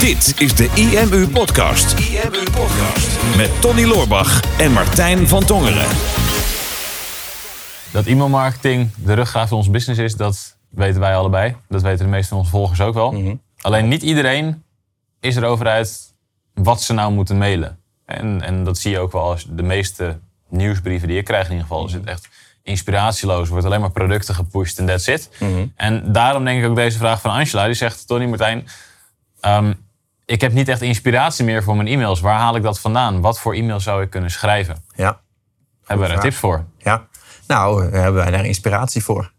Dit is de IMU Podcast. IMU Podcast. Met Tony Loorbach en Martijn van Tongeren. Dat e-mailmarketing de ruggraat van ons business is, dat weten wij allebei. Dat weten de meeste van onze volgers ook wel. Mhm. Alleen niet iedereen is erover uit wat ze nou moeten mailen. En, en dat zie je ook wel als de meeste nieuwsbrieven die ik krijg in ieder geval. Er zit echt inspiratieloos, er wordt alleen maar producten gepusht en that's it. Mhm. En daarom denk ik ook deze vraag van Angela. Die zegt, Tony Martijn, ehm, ik heb niet echt inspiratie meer voor mijn e-mails. Waar haal ik dat vandaan? Wat voor e-mail zou ik kunnen schrijven? Ja. Hebben we daar tips voor? ja. Nou, daar hebben wij daar inspiratie voor.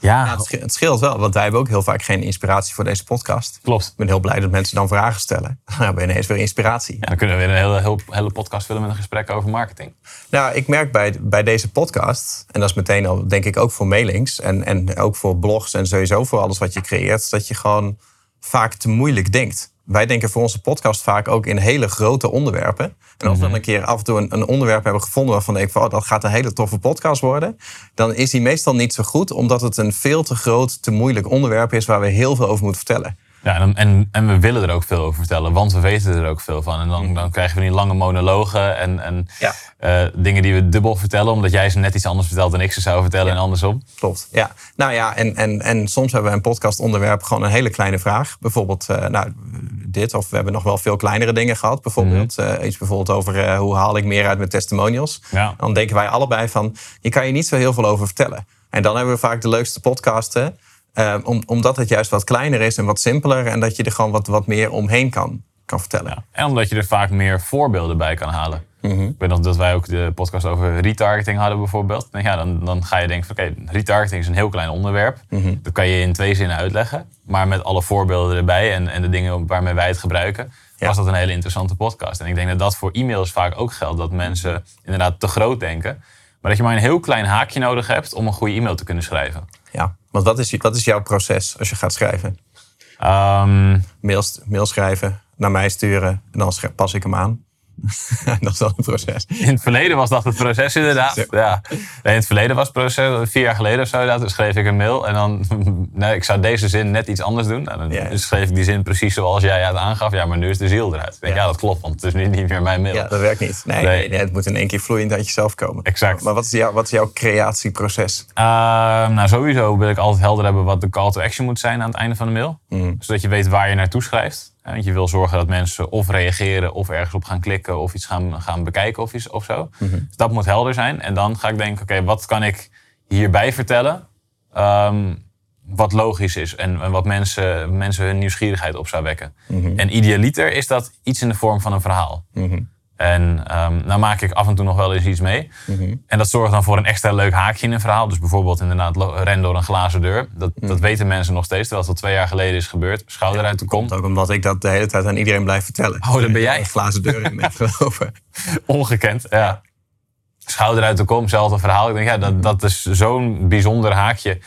Ja, Ja, het, sch- het scheelt wel, want wij hebben ook heel vaak geen inspiratie voor deze podcast. klopt. Ik ben heel blij dat mensen dan vragen stellen. Dan hebben we ineens weer inspiratie. Ja, dan kunnen we weer een hele, hele, hele podcast vullen met een gesprek over marketing. Nou, ik merk bij, bij deze podcast, en dat is meteen al denk ik ook voor mailings en, en ook voor blogs en sowieso voor alles wat je creëert, dat je gewoon vaak te moeilijk denkt. Wij denken voor onze podcast vaak ook in hele grote onderwerpen. En als we dan een keer af en toe een, een onderwerp hebben gevonden waarvan ik van oh, dat gaat een hele toffe podcast worden, dan is die meestal niet zo goed, omdat het een veel te groot, te moeilijk onderwerp is waar we heel veel over moeten vertellen. Ja, en, en, en we willen er ook veel over vertellen, want we weten er ook veel van. En dan, dan krijgen we die lange monologen en, en Ja. eh, dingen die we dubbel vertellen, omdat jij ze net iets anders vertelt dan ik ze zou vertellen en andersom. Klopt, ja. Nou ja, en, en, en soms hebben we een podcastonderwerp gewoon een hele kleine vraag. Bijvoorbeeld, eh, nou, dit, of we hebben nog wel veel kleinere dingen gehad. Bijvoorbeeld eh, iets bijvoorbeeld over eh, hoe haal ik meer uit mijn testimonials. Ja. Dan denken wij allebei van, je kan je niet zo heel veel over vertellen. En dan hebben we vaak de leukste podcasten. Eh, om, omdat het juist wat kleiner is en wat simpeler. En dat je er gewoon wat, wat meer omheen kan, kan vertellen. Ja. En omdat je er vaak meer voorbeelden bij kan halen. Ik weet nog dat wij ook de podcast over retargeting hadden bijvoorbeeld. Ja, dan, dan ga je denken van oké, retargeting is een heel klein onderwerp. Dat kan je in twee zinnen uitleggen. Maar met alle voorbeelden erbij en, en de dingen waarmee wij het gebruiken... Ja. was dat een hele interessante podcast. En ik denk dat dat voor e-mails vaak ook geldt. Dat mensen inderdaad te groot denken. Maar dat je maar een heel klein haakje nodig hebt om een goede e-mail te kunnen schrijven. Ja, want wat is, wat is jouw proces als je gaat schrijven? Ehm, Mails, mail schrijven, naar mij sturen en dan pas ik hem aan. dat is wel een proces. In het verleden was dat het proces inderdaad. Ja. Nee, in het verleden was het proces, vier jaar geleden of zo, dat, schreef ik een mail. En dan, nee, ik zou deze zin net iets anders doen. En dan Ja. schreef ik die zin precies zoals jij het aangaf. Ja, maar nu is de ziel eruit. Ik denk, Ja. ja. dat klopt, want het is nu niet meer mijn mail. Ja, dat werkt niet. Nee, Nee. nee, nee, het moet in één keer vloeiend uit jezelf komen. Exact. Maar wat is, jouw, wat is jouw creatieproces? Ehm, nou, sowieso wil ik altijd helder hebben wat de call to action moet zijn aan het einde van de mail. Mhm. Zodat je weet waar je naartoe schrijft. Want je wil zorgen dat mensen of reageren of ergens op gaan klikken of iets gaan, gaan bekijken of, iets, of zo. Mhm. Dus dat moet helder zijn. En dan ga ik denken, oké, wat kan ik hierbij vertellen? ehm, wat logisch is en, en wat mensen, mensen hun nieuwsgierigheid op zou wekken. Mhm. En idealiter is dat iets in de vorm van een verhaal. Mhm. En ehm nou maak ik af en toe nog wel eens iets mee. Mhm. En dat zorgt dan voor een extra leuk haakje in een verhaal. Dus bijvoorbeeld inderdaad ren door een glazen deur. Dat, Mhm. dat weten mensen nog steeds, terwijl het al twee jaar geleden is gebeurd. Schouder uit de kom. Ook omdat ik dat de hele tijd aan iedereen blijf vertellen. Oh, dat ben jij. Een glazen deur in met geloven. Ongekend, ja. Schouder uit de kom, zelfde verhaal. Ik denk, ja, dat, dat is zo'n bijzonder haakje.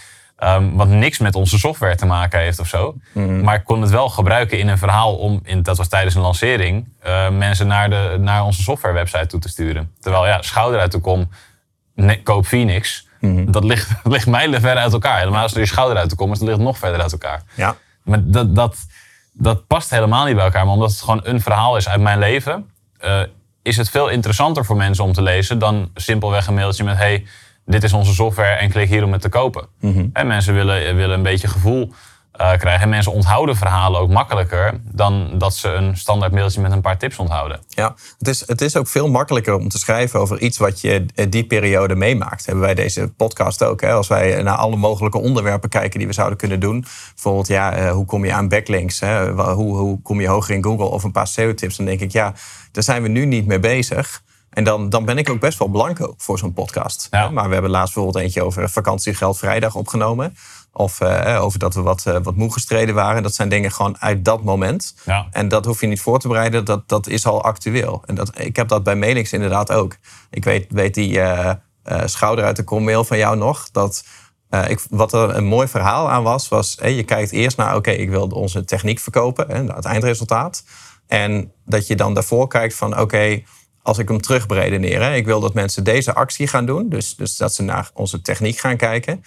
Ehm, wat niks met onze software te maken heeft of zo. Maar ik kon het wel gebruiken in een verhaal om, in, dat was tijdens een lancering, eh, mensen naar, de, naar onze software website toe te sturen. Terwijl ja, schouder uit de kom, ne- koop Phoenix. Dat ligt, ligt mijlenver uit elkaar. Helemaal als er je schouder uit de kom is, dat ligt nog verder uit elkaar. Ja. Maar dat, dat, dat past helemaal niet bij elkaar. Maar omdat het gewoon een verhaal is uit mijn leven, eh, is het veel interessanter voor mensen om te lezen dan simpelweg een mailtje met: hey, dit is onze software en klik hier om het te kopen. En mensen willen, willen een beetje gevoel eh, krijgen. En mensen onthouden verhalen ook makkelijker dan dat ze een standaard mailtje met een paar tips onthouden. Ja, het is, het is ook veel makkelijker om te schrijven over iets wat je eh, die periode meemaakt. Hebben wij deze podcast ook. Hè? Als wij naar alle mogelijke onderwerpen kijken die we zouden kunnen doen. Bijvoorbeeld, ja, eh, hoe kom je aan backlinks? Hè? Hoe, hoe kom je hoger in Google? Of een paar SEO-tips. Dan denk ik, ja, daar zijn we nu niet mee bezig. En dan, dan ben ik ook best wel blanco voor zo'n podcast. Ja. Maar we hebben laatst bijvoorbeeld eentje over vakantiegeld vrijdag opgenomen. Of eh, over dat we wat, eh, wat moe gestreden waren. Dat zijn dingen gewoon uit dat moment. Ja. En dat hoef je niet voor te bereiden, dat, dat is al actueel. En dat, ik heb dat bij mailings inderdaad ook. Ik weet, weet die eh, schouder uit de kom mail van jou nog. Dat, ik, wat er een mooi verhaal aan was, was je kijkt eerst naar... oké, ik wil onze techniek verkopen, hè, het eindresultaat. En dat je dan daarvoor kijkt van oké, als ik hem terug beredeneer... Hè, ik wil dat mensen deze actie gaan doen. Dus, dus dat ze naar onze techniek gaan kijken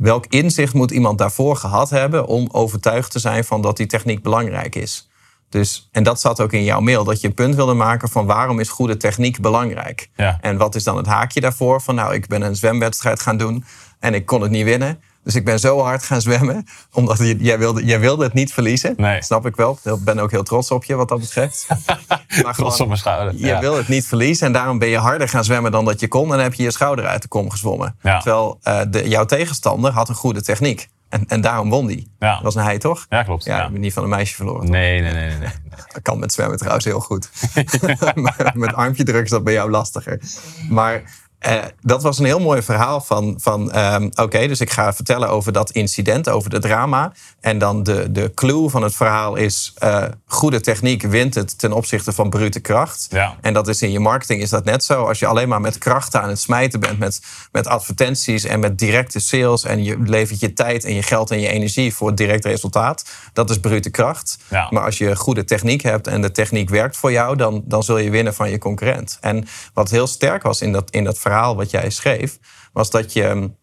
welk inzicht moet iemand daarvoor gehad hebben om overtuigd te zijn van dat die techniek belangrijk is? Dus, en dat zat ook in jouw mail, dat je een punt wilde maken van waarom is goede techniek belangrijk? Ja. En wat is dan het haakje daarvoor? Van nou, ik ben een zwemwedstrijd gaan doen en ik kon het niet winnen. Dus ik ben zo hard gaan zwemmen, omdat je- jij wilde, jij wilde het niet verliezen. Nee. Snap ik wel. Ik ben ook heel trots op je wat dat betreft. maar Trots op mijn schouder. je ja. wil het niet verliezen en daarom ben je harder gaan zwemmen dan dat je kon. En dan heb je je schouder uit de kom gezwommen. Ja. Terwijl eh, de, jouw tegenstander had een goede techniek. En, en daarom won die. Ja. Dat was een hij, toch? Ja, klopt. Ja, bent niet van een meisje verloren. Nee, nee, nee, nee. nee. Dat kan met zwemmen trouwens heel goed. Maar met armpje druk is dat bij jou lastiger. Maar eh, dat was een heel mooi verhaal van... van ehm, oké, dus ik ga vertellen over dat incident, over de drama. En dan de, de clue van het verhaal is... eh, goede techniek wint het ten opzichte van brute kracht. Ja. En dat is in je marketing is dat net zo. Als je alleen maar met krachten aan het smijten bent... met, met advertenties en met directe sales... en je levert je tijd en je geld en je energie voor het direct resultaat... dat is brute kracht. Ja. Maar als je goede techniek hebt en de techniek werkt voor jou... dan, dan zul je winnen van je concurrent. En wat heel sterk was in dat, in dat verhaal wat jij schreef... was dat je hem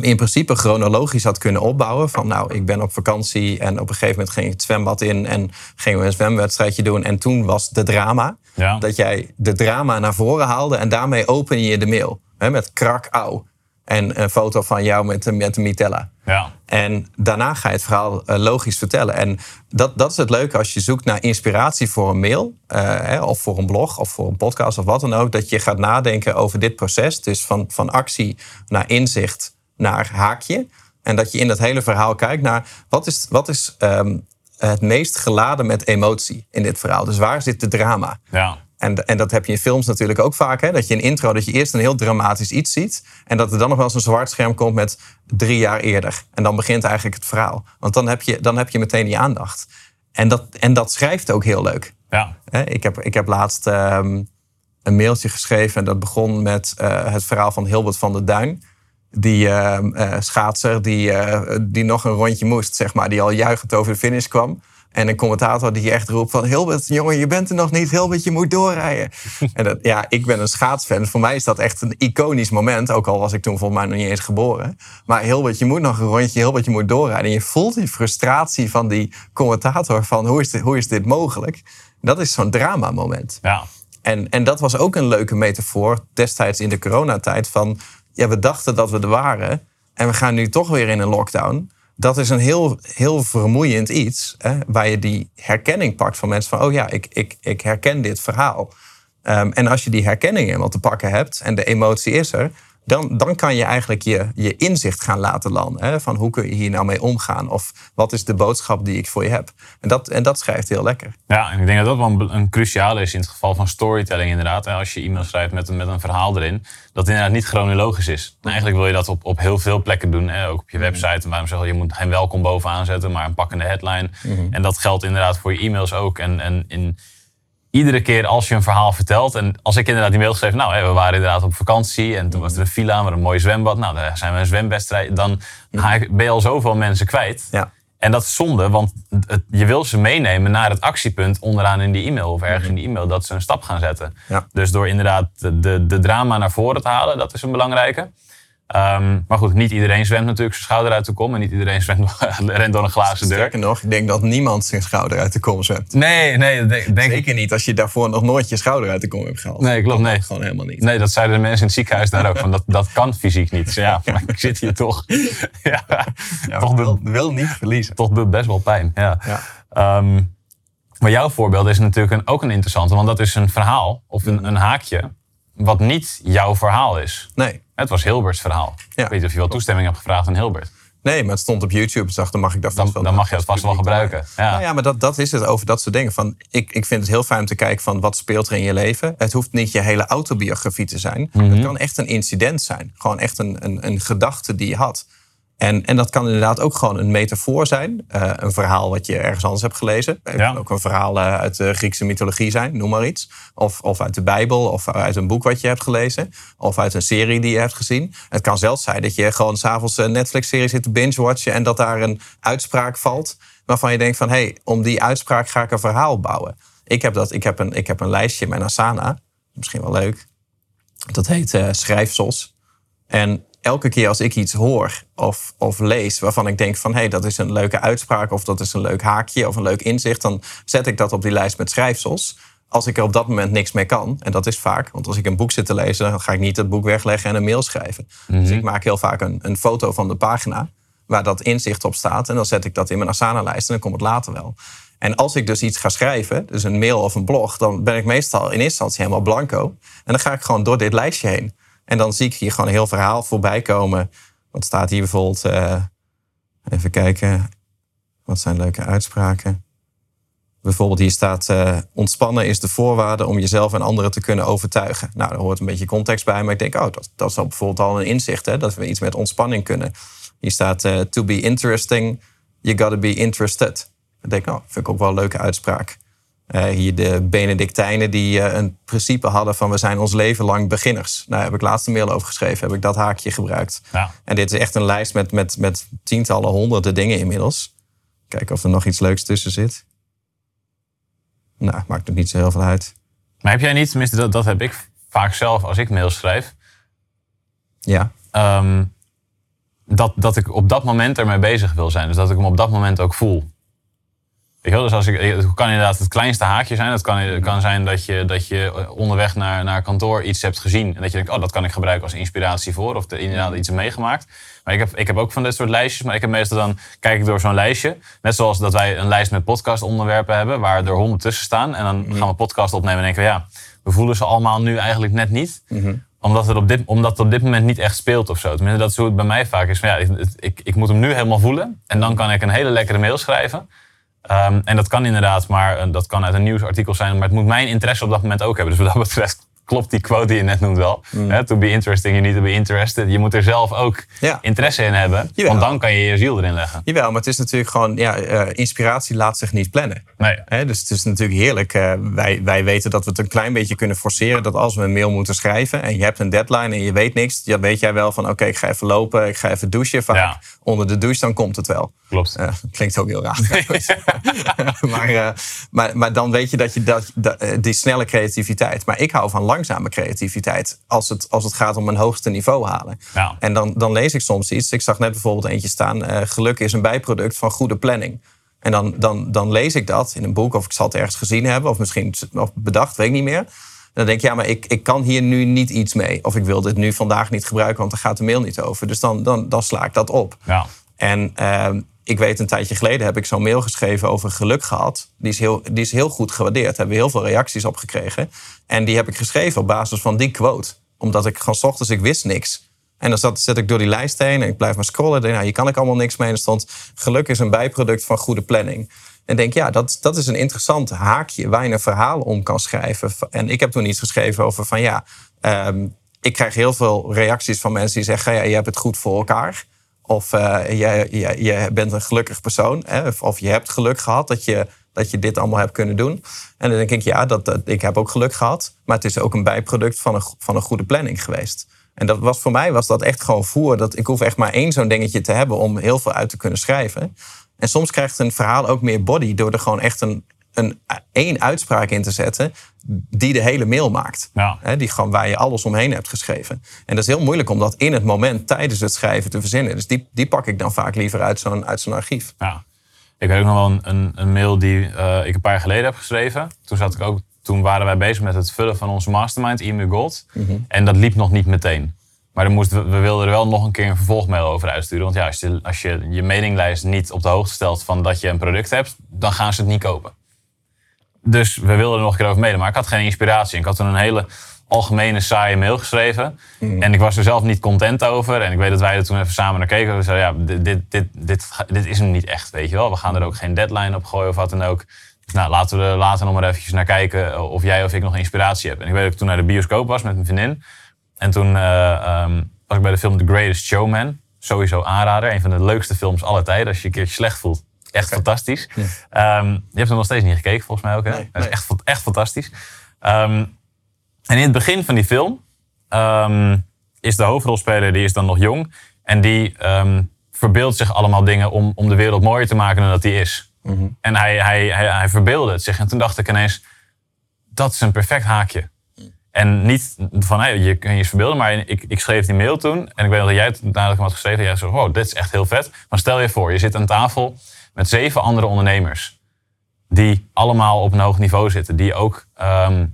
in principe chronologisch had kunnen opbouwen. Van nou, ik ben op vakantie en op een gegeven moment ging ik het zwembad in... en gingen we een zwemwedstrijdje doen en toen was de drama. Ja. Dat jij de drama naar voren haalde en daarmee open je de mail. Hè, met krak, au. En een foto van jou met, met de mitella. Ja. En daarna ga je het verhaal eh, logisch vertellen. En dat, dat is het leuke als je zoekt naar inspiratie voor een mail, eh, hè, of voor een blog, of voor een podcast of wat dan ook. Dat je gaat nadenken over dit proces. Dus van, van actie naar inzicht naar haakje. En dat je in dat hele verhaal kijkt naar wat is, wat is ehm, het meest geladen met emotie in dit verhaal. Dus waar zit de drama? Ja. En, en dat heb je in films natuurlijk ook vaak. Hè? Dat je een intro, dat je eerst een heel dramatisch iets ziet. En dat er dan nog wel eens een zwart scherm komt met drie jaar eerder. En dan begint eigenlijk het verhaal. Want dan heb je, dan heb je meteen die aandacht. En dat, en dat schrijft ook heel leuk. Ja. Ik heb, ik heb laatst ehm, een mailtje geschreven. En dat begon met eh, het verhaal van Hilbert van der Duin. Die ehm, eh, schaatser die, eh, die nog een rondje moest, zeg maar. Die al juichend over de finish kwam. En een commentator die echt roept van... Hilbert, jongen, je bent er nog niet. Hilbert, je moet doorrijden. en dat, ja, ik ben een schaatsfan. Voor mij is dat echt een iconisch moment. Ook al was ik toen volgens mij nog niet eens geboren. Maar Hilbert, je moet nog een rondje. Hilbert, je moet doorrijden. En je voelt die frustratie van die commentator van... hoe is dit, hoe is dit mogelijk? Dat is zo'n drama moment. Ja. En, en dat was ook een leuke metafoor destijds in de coronatijd van... ja, we dachten dat we er waren en we gaan nu toch weer in een lockdown. Dat is een heel, heel vermoeiend iets, hè, waar je die herkenning pakt van mensen van... oh ja, ik, ik, ik herken dit verhaal. Ehm, en als je die herkenning helemaal te pakken hebt en de emotie is er... dan, dan kan je eigenlijk je, je inzicht gaan laten landen. Hè, van hoe kun je hier nou mee omgaan? Of wat is de boodschap die ik voor je heb? En dat, en dat schrijft heel lekker. Ja, en ik denk dat dat wel een, een cruciale is in het geval van storytelling inderdaad. En als je e-mail schrijft met, een- met een verhaal erin, dat inderdaad niet chronologisch is. En eigenlijk wil je dat op, op heel veel plekken doen. Hè? Ook op je website. En waarom zeggen je moet geen welkom bovenaan zetten, maar een pakkende headline. En dat geldt inderdaad voor je e-mails ook. En, en in iedere keer als je een verhaal vertelt. En als ik inderdaad die mail schreef, nou, hè, we waren inderdaad op vakantie. En toen was er een villa met een mooi zwembad. Nou, daar zijn we een zwemwedstrijd. Dan ga ik- ben je al zoveel mensen kwijt. Ja. En dat is zonde, want het- je wil ze meenemen naar het actiepunt onderaan in die e-mail of ergens in die e-mail dat ze een stap gaan zetten. Ja. Dus door inderdaad de, de, de drama naar voren te halen, dat is een belangrijke. Ehm, maar goed, niet iedereen zwemt natuurlijk zijn schouder uit de kom en niet iedereen zwemt, rent door een glazen deur. Sterker nog, ik denk dat niemand zijn schouder uit de kom zwemt. Nee, nee, dat denk, denk ik. Zeker niet als je daarvoor nog nooit je schouder uit de kom hebt gehaald. Nee, klopt, nee. Gewoon helemaal niet. Nee, dat zeiden de mensen in het ziekenhuis daar ook. Van dat, dat kan fysiek niet. Dus ja, maar ik zit hier toch. Ja, Ja, toch, wil, niet verliezen. toch doet best wel pijn. Ja. Ja. Ehm, maar jouw voorbeeld is natuurlijk een, ook een interessante. Want dat is een verhaal of een, een haakje. Wat niet jouw verhaal is. Nee. Het was Hilberts verhaal. Ja. Ik weet niet of je wel toestemming hebt gevraagd aan Hilbert. nee, maar het stond op YouTube. Dus dacht, dan mag ik dat vast Dan, wel dan mag je het vast wel gebruiken. Ja. Nou ja, maar dat, dat is het over dat soort dingen. Van, ik, ik vind het heel fijn om te kijken van wat speelt er in je leven. Het hoeft niet je hele autobiografie te zijn. Mhm. Het kan echt een incident zijn. Gewoon echt een, een, een gedachte die je had. En, en dat kan inderdaad ook gewoon een metafoor zijn. Eh, een verhaal wat je ergens anders hebt gelezen. Het Ja. kan ook een verhaal eh, uit de Griekse mythologie zijn, noem maar iets. Of, of uit de Bijbel, of uit een boek wat je hebt gelezen. Of uit een serie die je hebt gezien. Het kan zelfs zijn dat je gewoon s'avonds een Netflix-serie zit te binge-watchen... en dat daar een uitspraak valt waarvan je denkt van... hé, hey, om die uitspraak ga ik een verhaal bouwen. Ik heb, dat, ik heb, een, ik heb een lijstje in mijn Asana. Misschien wel leuk. Dat heet eh, schrijfsels. En elke keer als ik iets hoor of, of lees waarvan ik denk van hé, hey, dat is een leuke uitspraak of dat is een leuk haakje of een leuk inzicht, dan zet ik dat op die lijst met schrijfsels. Als ik er op dat moment niks mee kan, en dat is vaak, want als ik een boek zit te lezen, dan ga ik niet het boek wegleggen en een mail schrijven. Dus ik maak heel vaak een, een foto van de pagina waar dat inzicht op staat en dan zet ik dat in mijn Asana-lijst en dan komt het later wel. En als ik dus iets ga schrijven, dus een mail of een blog, dan ben ik meestal in eerste instantie helemaal blanco. En dan ga ik gewoon door dit lijstje heen. En dan zie ik hier gewoon een heel verhaal voorbij komen. Wat staat hier bijvoorbeeld? Uh, even kijken. Wat zijn leuke uitspraken? Bijvoorbeeld hier staat: uh, ontspannen is de voorwaarde om jezelf en anderen te kunnen overtuigen. Nou, daar hoort een beetje context bij, maar ik denk, oh, dat, dat is al bijvoorbeeld al een inzicht, hè, dat we iets met ontspanning kunnen. Hier staat: uh, to be interesting, you gotta be interested. Ik denk, nou, vind ik ook wel een leuke uitspraak. Uh, hier de Benedictijnen die uh, een principe hadden van we zijn ons leven lang beginners. Nou, heb ik laatst een mail over geschreven, heb ik dat haakje gebruikt. Ja. En dit is echt een lijst met, met, met tientallen, honderden dingen inmiddels. Kijken of er nog iets leuks tussen zit. Nou, maakt nog niet zo heel veel uit. Maar heb jij niet, tenminste dat, dat heb ik vaak zelf als ik mails schrijf. Ja. Um, dat, dat ik op dat moment ermee bezig wil zijn. Dus dat ik hem op dat moment ook voel. Dus als ik, het kan inderdaad het kleinste haakje zijn. Het kan, kan zijn dat je, dat je onderweg naar, naar kantoor iets hebt gezien. En dat je denkt, oh, dat kan ik gebruiken als inspiratie voor. Of er inderdaad iets meegemaakt. Maar ik heb, ik heb ook van dit soort lijstjes. Maar ik heb meestal dan, kijk ik door zo'n lijstje. Net zoals dat wij een lijst met podcastonderwerpen hebben. Waar er honderd tussen staan. En dan gaan we podcast opnemen en denken we, ja, we voelen ze allemaal nu eigenlijk net niet. Mhm. omdat, het op dit, omdat het op dit moment niet echt speelt of zo. Tenminste, dat is hoe het bij mij vaak is. Van, ja, ik, ik, ik moet hem nu helemaal voelen. En dan kan ik een hele lekkere mail schrijven. Um, en dat kan inderdaad, maar dat kan uit een nieuwsartikel zijn. Maar het moet mijn interesse op dat moment ook hebben. Dus wat dat betreft klopt die quote die je net noemt wel. Mm. to be interesting, you need to be interested. Je moet er zelf ook interesse in hebben. Want dan kan je je ziel erin leggen. Jawel, maar het is natuurlijk gewoon... Ja, uh, inspiratie laat zich niet plannen. Nee. dus het is natuurlijk heerlijk. Uh, wij, wij weten dat we het een klein beetje kunnen forceren. Dat als we een mail moeten schrijven en je hebt een deadline en je weet niks. Dan weet jij wel van oké, ik ga even lopen. Ik ga even douchen. Vaak onder de douche, dan komt het wel. Klopt. Uh, klinkt ook heel raar. maar, maar, maar dan weet je dat je dat, die snelle creativiteit... Maar ik hou van lang langzame creativiteit als het, als het gaat om een hoogste niveau halen. Ja. En dan, dan lees ik soms iets. Ik zag net bijvoorbeeld eentje staan. Uh, geluk is een bijproduct van goede planning. En dan, dan, dan lees ik dat in een boek, of ik zal het ergens gezien hebben, of misschien of bedacht, weet ik niet meer. Dan denk ik, ja, maar ik, ik kan hier nu niet iets mee. Of ik wil dit nu vandaag niet gebruiken, want daar gaat de mail niet over. Dus dan, dan, dan sla ik dat op. Ja. En uh, ik weet een tijdje geleden heb ik zo'n mail geschreven over geluk gehad. Die is heel, die is heel goed gewaardeerd. Daar hebben we heel veel reacties op gekregen. En die heb ik geschreven op basis van die quote. Omdat ik gewoon s ochtends, ik wist niks. En dan zat, zet ik door die lijst heen en ik blijf maar scrollen. En nou, hier kan ik allemaal niks mee. En er stond, geluk is een bijproduct van goede planning. En denk, ja, dat, dat is een interessant haakje waar je een verhaal om kan schrijven. En ik heb toen iets geschreven over van, ja, um, ik krijg heel veel reacties van mensen die zeggen, ja, je hebt het goed voor elkaar. Of uh, je, je, bent een gelukkig persoon. Hè? Of, je hebt geluk gehad dat je, dat je dit allemaal hebt kunnen doen. En dan denk ik, ja, dat, ik heb ook geluk gehad. Maar het is ook een bijproduct van een, van een goede planning geweest. En dat was, voor mij was dat echt gewoon voer. Dat, ik hoef echt maar één zo'n dingetje te hebben om heel veel uit te kunnen schrijven. En soms krijgt een verhaal ook meer body door er gewoon echt een, een één uitspraak in te zetten die de hele mail maakt. Ja. die gewoon waar je alles omheen hebt geschreven. En dat is heel moeilijk om dat in het moment tijdens het schrijven te verzinnen. Dus die, die pak ik dan vaak liever uit zo'n uit zo'n archief. Ja. Ik weet ook nog wel een, een, mail die uh, ik een paar jaar geleden heb geschreven. Toen, zat ik ook, toen waren wij bezig met het vullen van onze mastermind, e Gold. Mhm. En dat liep nog niet meteen. Maar dan moest, we, we wilden er wel nog een keer een vervolgmail over uitsturen. Want ja, als je, als je je mailinglijst niet op de hoogte stelt van dat je een product hebt, dan gaan ze het niet kopen. Dus we wilden er nog een keer over mailen, maar ik had geen inspiratie. Ik had toen een hele algemene saaie mail geschreven. Hmm. En ik was er zelf niet content over. En ik weet dat wij er toen even samen naar keken. We zeiden, ja, dit, dit, dit, dit, dit is hem niet echt, weet je wel. We gaan er ook geen deadline op gooien of wat dan ook. Dus nou, laten we er later nog maar eventjes naar kijken of jij of ik nog inspiratie heb. En ik weet dat ik toen naar de bioscoop was met mijn vriendin. En toen uh, um, was ik bij de film The Greatest Showman. Sowieso aanrader. Een van de leukste films aller tijden. Als je je een keertje slecht voelt, Echt fantastisch. Ja. Um, je hebt hem nog steeds niet gekeken, volgens mij ook. Hè? Nee, is echt, echt fantastisch. Um, en in het begin van die film um, is de hoofdrolspeler, die is dan nog jong. En die verbeeldt zich allemaal dingen om, om de wereld mooier te maken dan dat die is. Mm -hmm. En hij, hij, hij, hij verbeelde het zich. En toen dacht ik ineens, dat is een perfect haakje. En niet van, hey, je kun je verbeelden, maar ik, ik schreef die mail toen. En ik weet dat jij het nadat ik hem had geschreven, jij zei, wow, dit is echt heel vet. Maar stel je voor, je zit aan tafel met zeven andere ondernemers. Die allemaal op een hoog niveau zitten. Die ook ehm,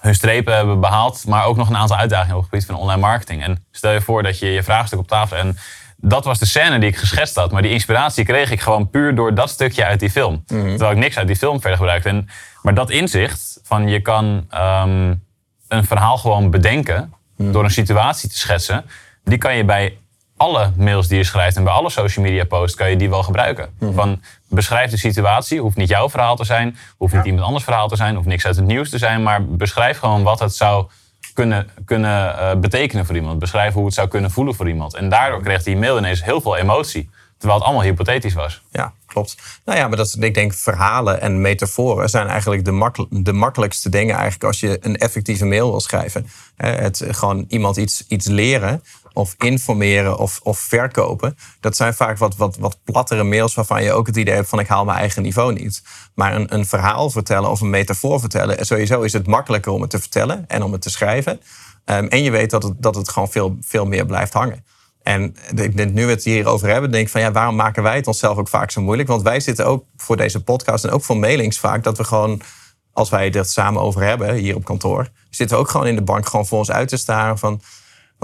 hun strepen hebben behaald, maar ook nog een aantal uitdagingen op het gebied van online marketing. En stel je voor dat je je vraagstuk op tafel... En dat was de scène die ik geschetst had. Maar die inspiratie kreeg ik gewoon puur door dat stukje uit die film. Terwijl ik niks uit die film verder gebruikte. En, maar dat inzicht van je kan ehm, een verhaal gewoon bedenken... door een situatie te schetsen... die kan je bij alle mails die je schrijft en bij alle social media posts kan je die wel gebruiken. Van beschrijf de situatie, hoeft niet jouw verhaal te zijn, hoeft niet iemand anders verhaal te zijn, hoeft niks uit het nieuws te zijn, maar beschrijf gewoon wat het zou kunnen, kunnen eh, betekenen voor iemand. Beschrijf hoe het zou kunnen voelen voor iemand. En daardoor kreeg die mail ineens heel veel emotie. Terwijl het allemaal hypothetisch was. Ja, klopt. Nou ja, maar dat, ik denk verhalen en metaforen zijn eigenlijk de, makkel- de makkelijkste dingen eigenlijk als je een effectieve mail wil schrijven. Het gewoon iemand iets, iets leren of informeren of, of verkopen. Dat zijn vaak wat, wat, wat plattere mails waarvan je ook het idee hebt van ik haal mijn eigen niveau niet. Maar een, een verhaal vertellen of een metafoor vertellen, sowieso is het makkelijker om het te vertellen en om het te schrijven. Ehm, en je weet dat het, dat het gewoon veel, veel meer blijft hangen. En ik denk, nu we het hierover hebben, denk ik van ja, waarom maken wij het onszelf ook vaak zo moeilijk? Want wij zitten ook voor deze podcast en ook voor mailings vaak dat we gewoon, als wij het samen over hebben hier op kantoor, zitten we ook gewoon in de bank gewoon voor ons uit te staren van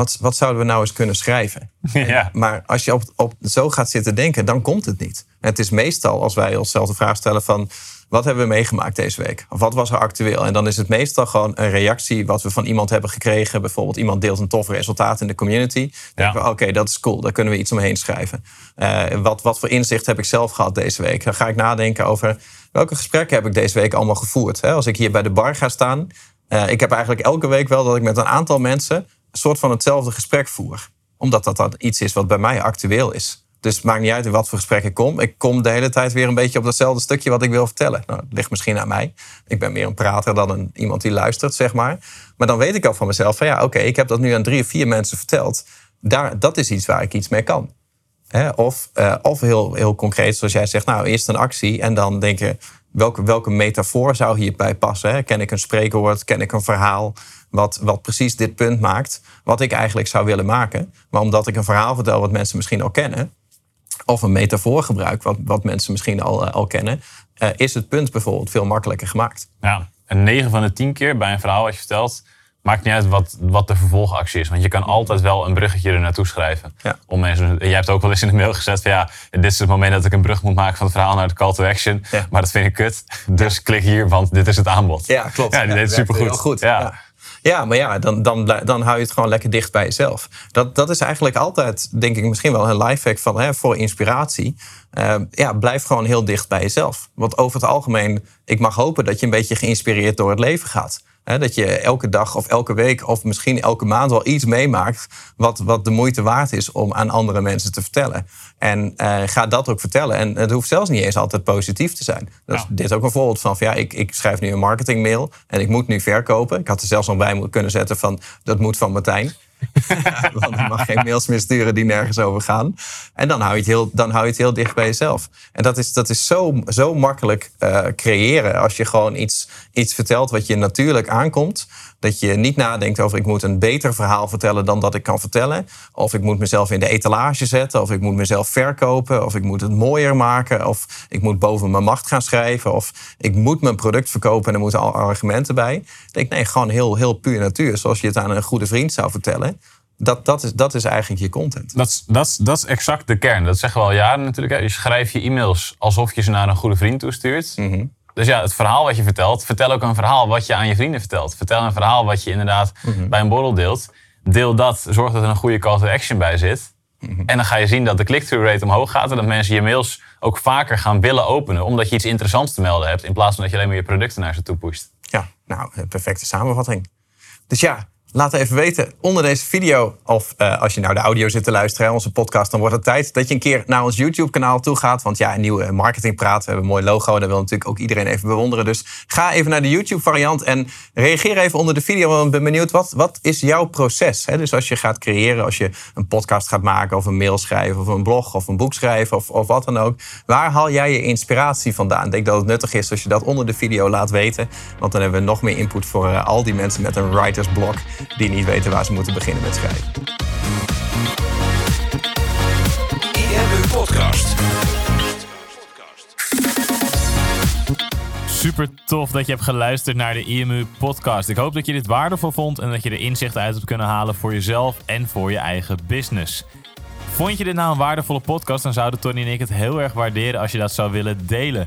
wat, wat zouden we nou eens kunnen schrijven? ja. Maar als je op, op zo gaat zitten denken, dan komt het niet. Het is meestal als wij onszelf de vraag stellen van... wat hebben we meegemaakt deze week? Of wat was er actueel? En dan is het meestal gewoon een reactie wat we van iemand hebben gekregen. Bijvoorbeeld iemand deelt een tof resultaat in de community. Dan denken we, oké, dat is cool. Daar kunnen we iets omheen schrijven. Eh, wat, wat voor inzicht heb ik zelf gehad deze week? Dan ga ik nadenken over welke gesprekken heb ik deze week allemaal gevoerd. Hè? Als ik hier bij de bar ga staan... eh, ik heb eigenlijk elke week wel dat ik met een aantal mensen... een soort van hetzelfde gesprek voer omdat dat dan iets is wat bij mij actueel is. Dus het maakt niet uit in wat voor gesprek ik kom. Ik kom de hele tijd weer een beetje op datzelfde stukje wat ik wil vertellen. Nou, het ligt misschien aan mij. Ik ben meer een prater dan een, iemand die luistert, zeg maar. Maar dan weet ik al van mezelf van ja, oké, ik heb dat nu aan drie of vier mensen verteld. Daar, dat is iets waar ik iets mee kan. Of, eh, of heel, heel concreet, zoals jij zegt, nou, eerst een actie en dan denken, welke, welke metafoor zou hierbij passen? Ken ik een spreekwoord, ken ik een verhaal wat, wat precies dit punt maakt, wat ik eigenlijk zou willen maken. Maar omdat ik een verhaal vertel wat mensen misschien al kennen, of een metafoor gebruik wat, wat mensen misschien al, eh, al kennen, eh, is het punt bijvoorbeeld veel makkelijker gemaakt. Ja, en 9 van de 10 keer bij een verhaal wat je vertelt, maakt niet uit wat, wat de vervolgactie is. Want je kan altijd wel een bruggetje er naartoe schrijven. Ja. Om mensen, jij hebt ook wel eens in de mail gezet van ja, dit is het moment dat ik een brug moet maken van het verhaal naar de call to action. Ja. Maar dat vind ik kut. Dus klik hier, want dit is het aanbod. Ja, klopt. Ja, die deed supergoed. heel goed. Ja. Ja. Maar ja, dan, dan, dan hou je het gewoon lekker dicht bij jezelf. Dat, dat is eigenlijk altijd, denk ik, misschien wel een lifehack van, hè, voor inspiratie. Eh, ja, blijf gewoon heel dicht bij jezelf. Want over het algemeen, ik mag hopen dat je een beetje geïnspireerd door het leven gaat. Hè, dat je elke dag of elke week of misschien elke maand wel iets meemaakt... wat, wat de moeite waard is om aan andere mensen te vertellen. En eh, ga dat ook vertellen. En het hoeft zelfs niet eens altijd positief te zijn. Dat is Ja. dit ook een voorbeeld van, van ja, ik, ik schrijf nu een marketingmail en ik moet nu verkopen. Ik had er zelfs nog bij moeten kunnen zetten van dat moet van Martijn. Want ik mag geen mails meer sturen die nergens over gaan. En dan hou je het heel, dan hou je het heel dicht bij jezelf. En dat is, dat is zo, zo makkelijk eh, creëren als je gewoon iets, iets vertelt wat je natuurlijk aankomt. Dat je niet nadenkt over ik moet een beter verhaal vertellen dan dat ik kan vertellen. Of ik moet mezelf in de etalage zetten. Of ik moet mezelf verkopen. Of ik moet het mooier maken. Of ik moet boven mijn macht gaan schrijven. Of ik moet mijn product verkopen en er moeten al argumenten bij. Ik denk nee, gewoon heel, heel puur natuur. Zoals je het aan een goede vriend zou vertellen. Dat, dat, is, dat is eigenlijk je content. Dat is, dat, is, dat is exact de kern. Dat zeggen we al jaren natuurlijk. hè. Je schrijft je e-mails alsof je ze naar een goede vriend toestuurt. Dus ja, het verhaal wat je vertelt, vertel ook een verhaal wat je aan je vrienden vertelt. Vertel een verhaal wat je inderdaad bij een borrel deelt. Deel dat, zorg dat er een goede call to action bij zit. En dan ga je zien dat de click-through rate omhoog gaat. En dat mensen je mails ook vaker gaan willen openen. Omdat je iets interessants te melden hebt. In plaats van dat je alleen maar je producten naar ze toe pusht. Ja, nou, perfecte samenvatting. Dus ja, Laat even weten onder deze video. Of uh, als je nou de audio zit te luisteren, onze podcast, dan wordt het tijd dat je een keer naar ons YouTube-kanaal toe gaat. Want ja, een nieuwe marketingpraat. We hebben een mooi logo. En dat wil natuurlijk ook iedereen even bewonderen. Dus ga even naar de YouTube-variant en reageer even onder de video. Want ik ben benieuwd, wat, wat is jouw proces? Hè? Dus als je gaat creëren, als je een podcast gaat maken, of een mail schrijven, of een blog, of een boek schrijven, of, of wat dan ook. Waar haal jij je inspiratie vandaan? Ik denk dat het nuttig is als je dat onder de video laat weten. Want dan hebben we nog meer input voor uh, al die mensen met een writersblok die niet weten waar ze moeten beginnen met schrijven. IMU Podcast. Super tof dat je hebt geluisterd naar de IMU Podcast. Ik hoop dat je dit waardevol vond en dat je er inzichten uit hebt kunnen halen voor jezelf en voor je eigen business. Vond je dit nou een waardevolle podcast, dan zouden Tony en ik het heel erg waarderen als je dat zou willen delen.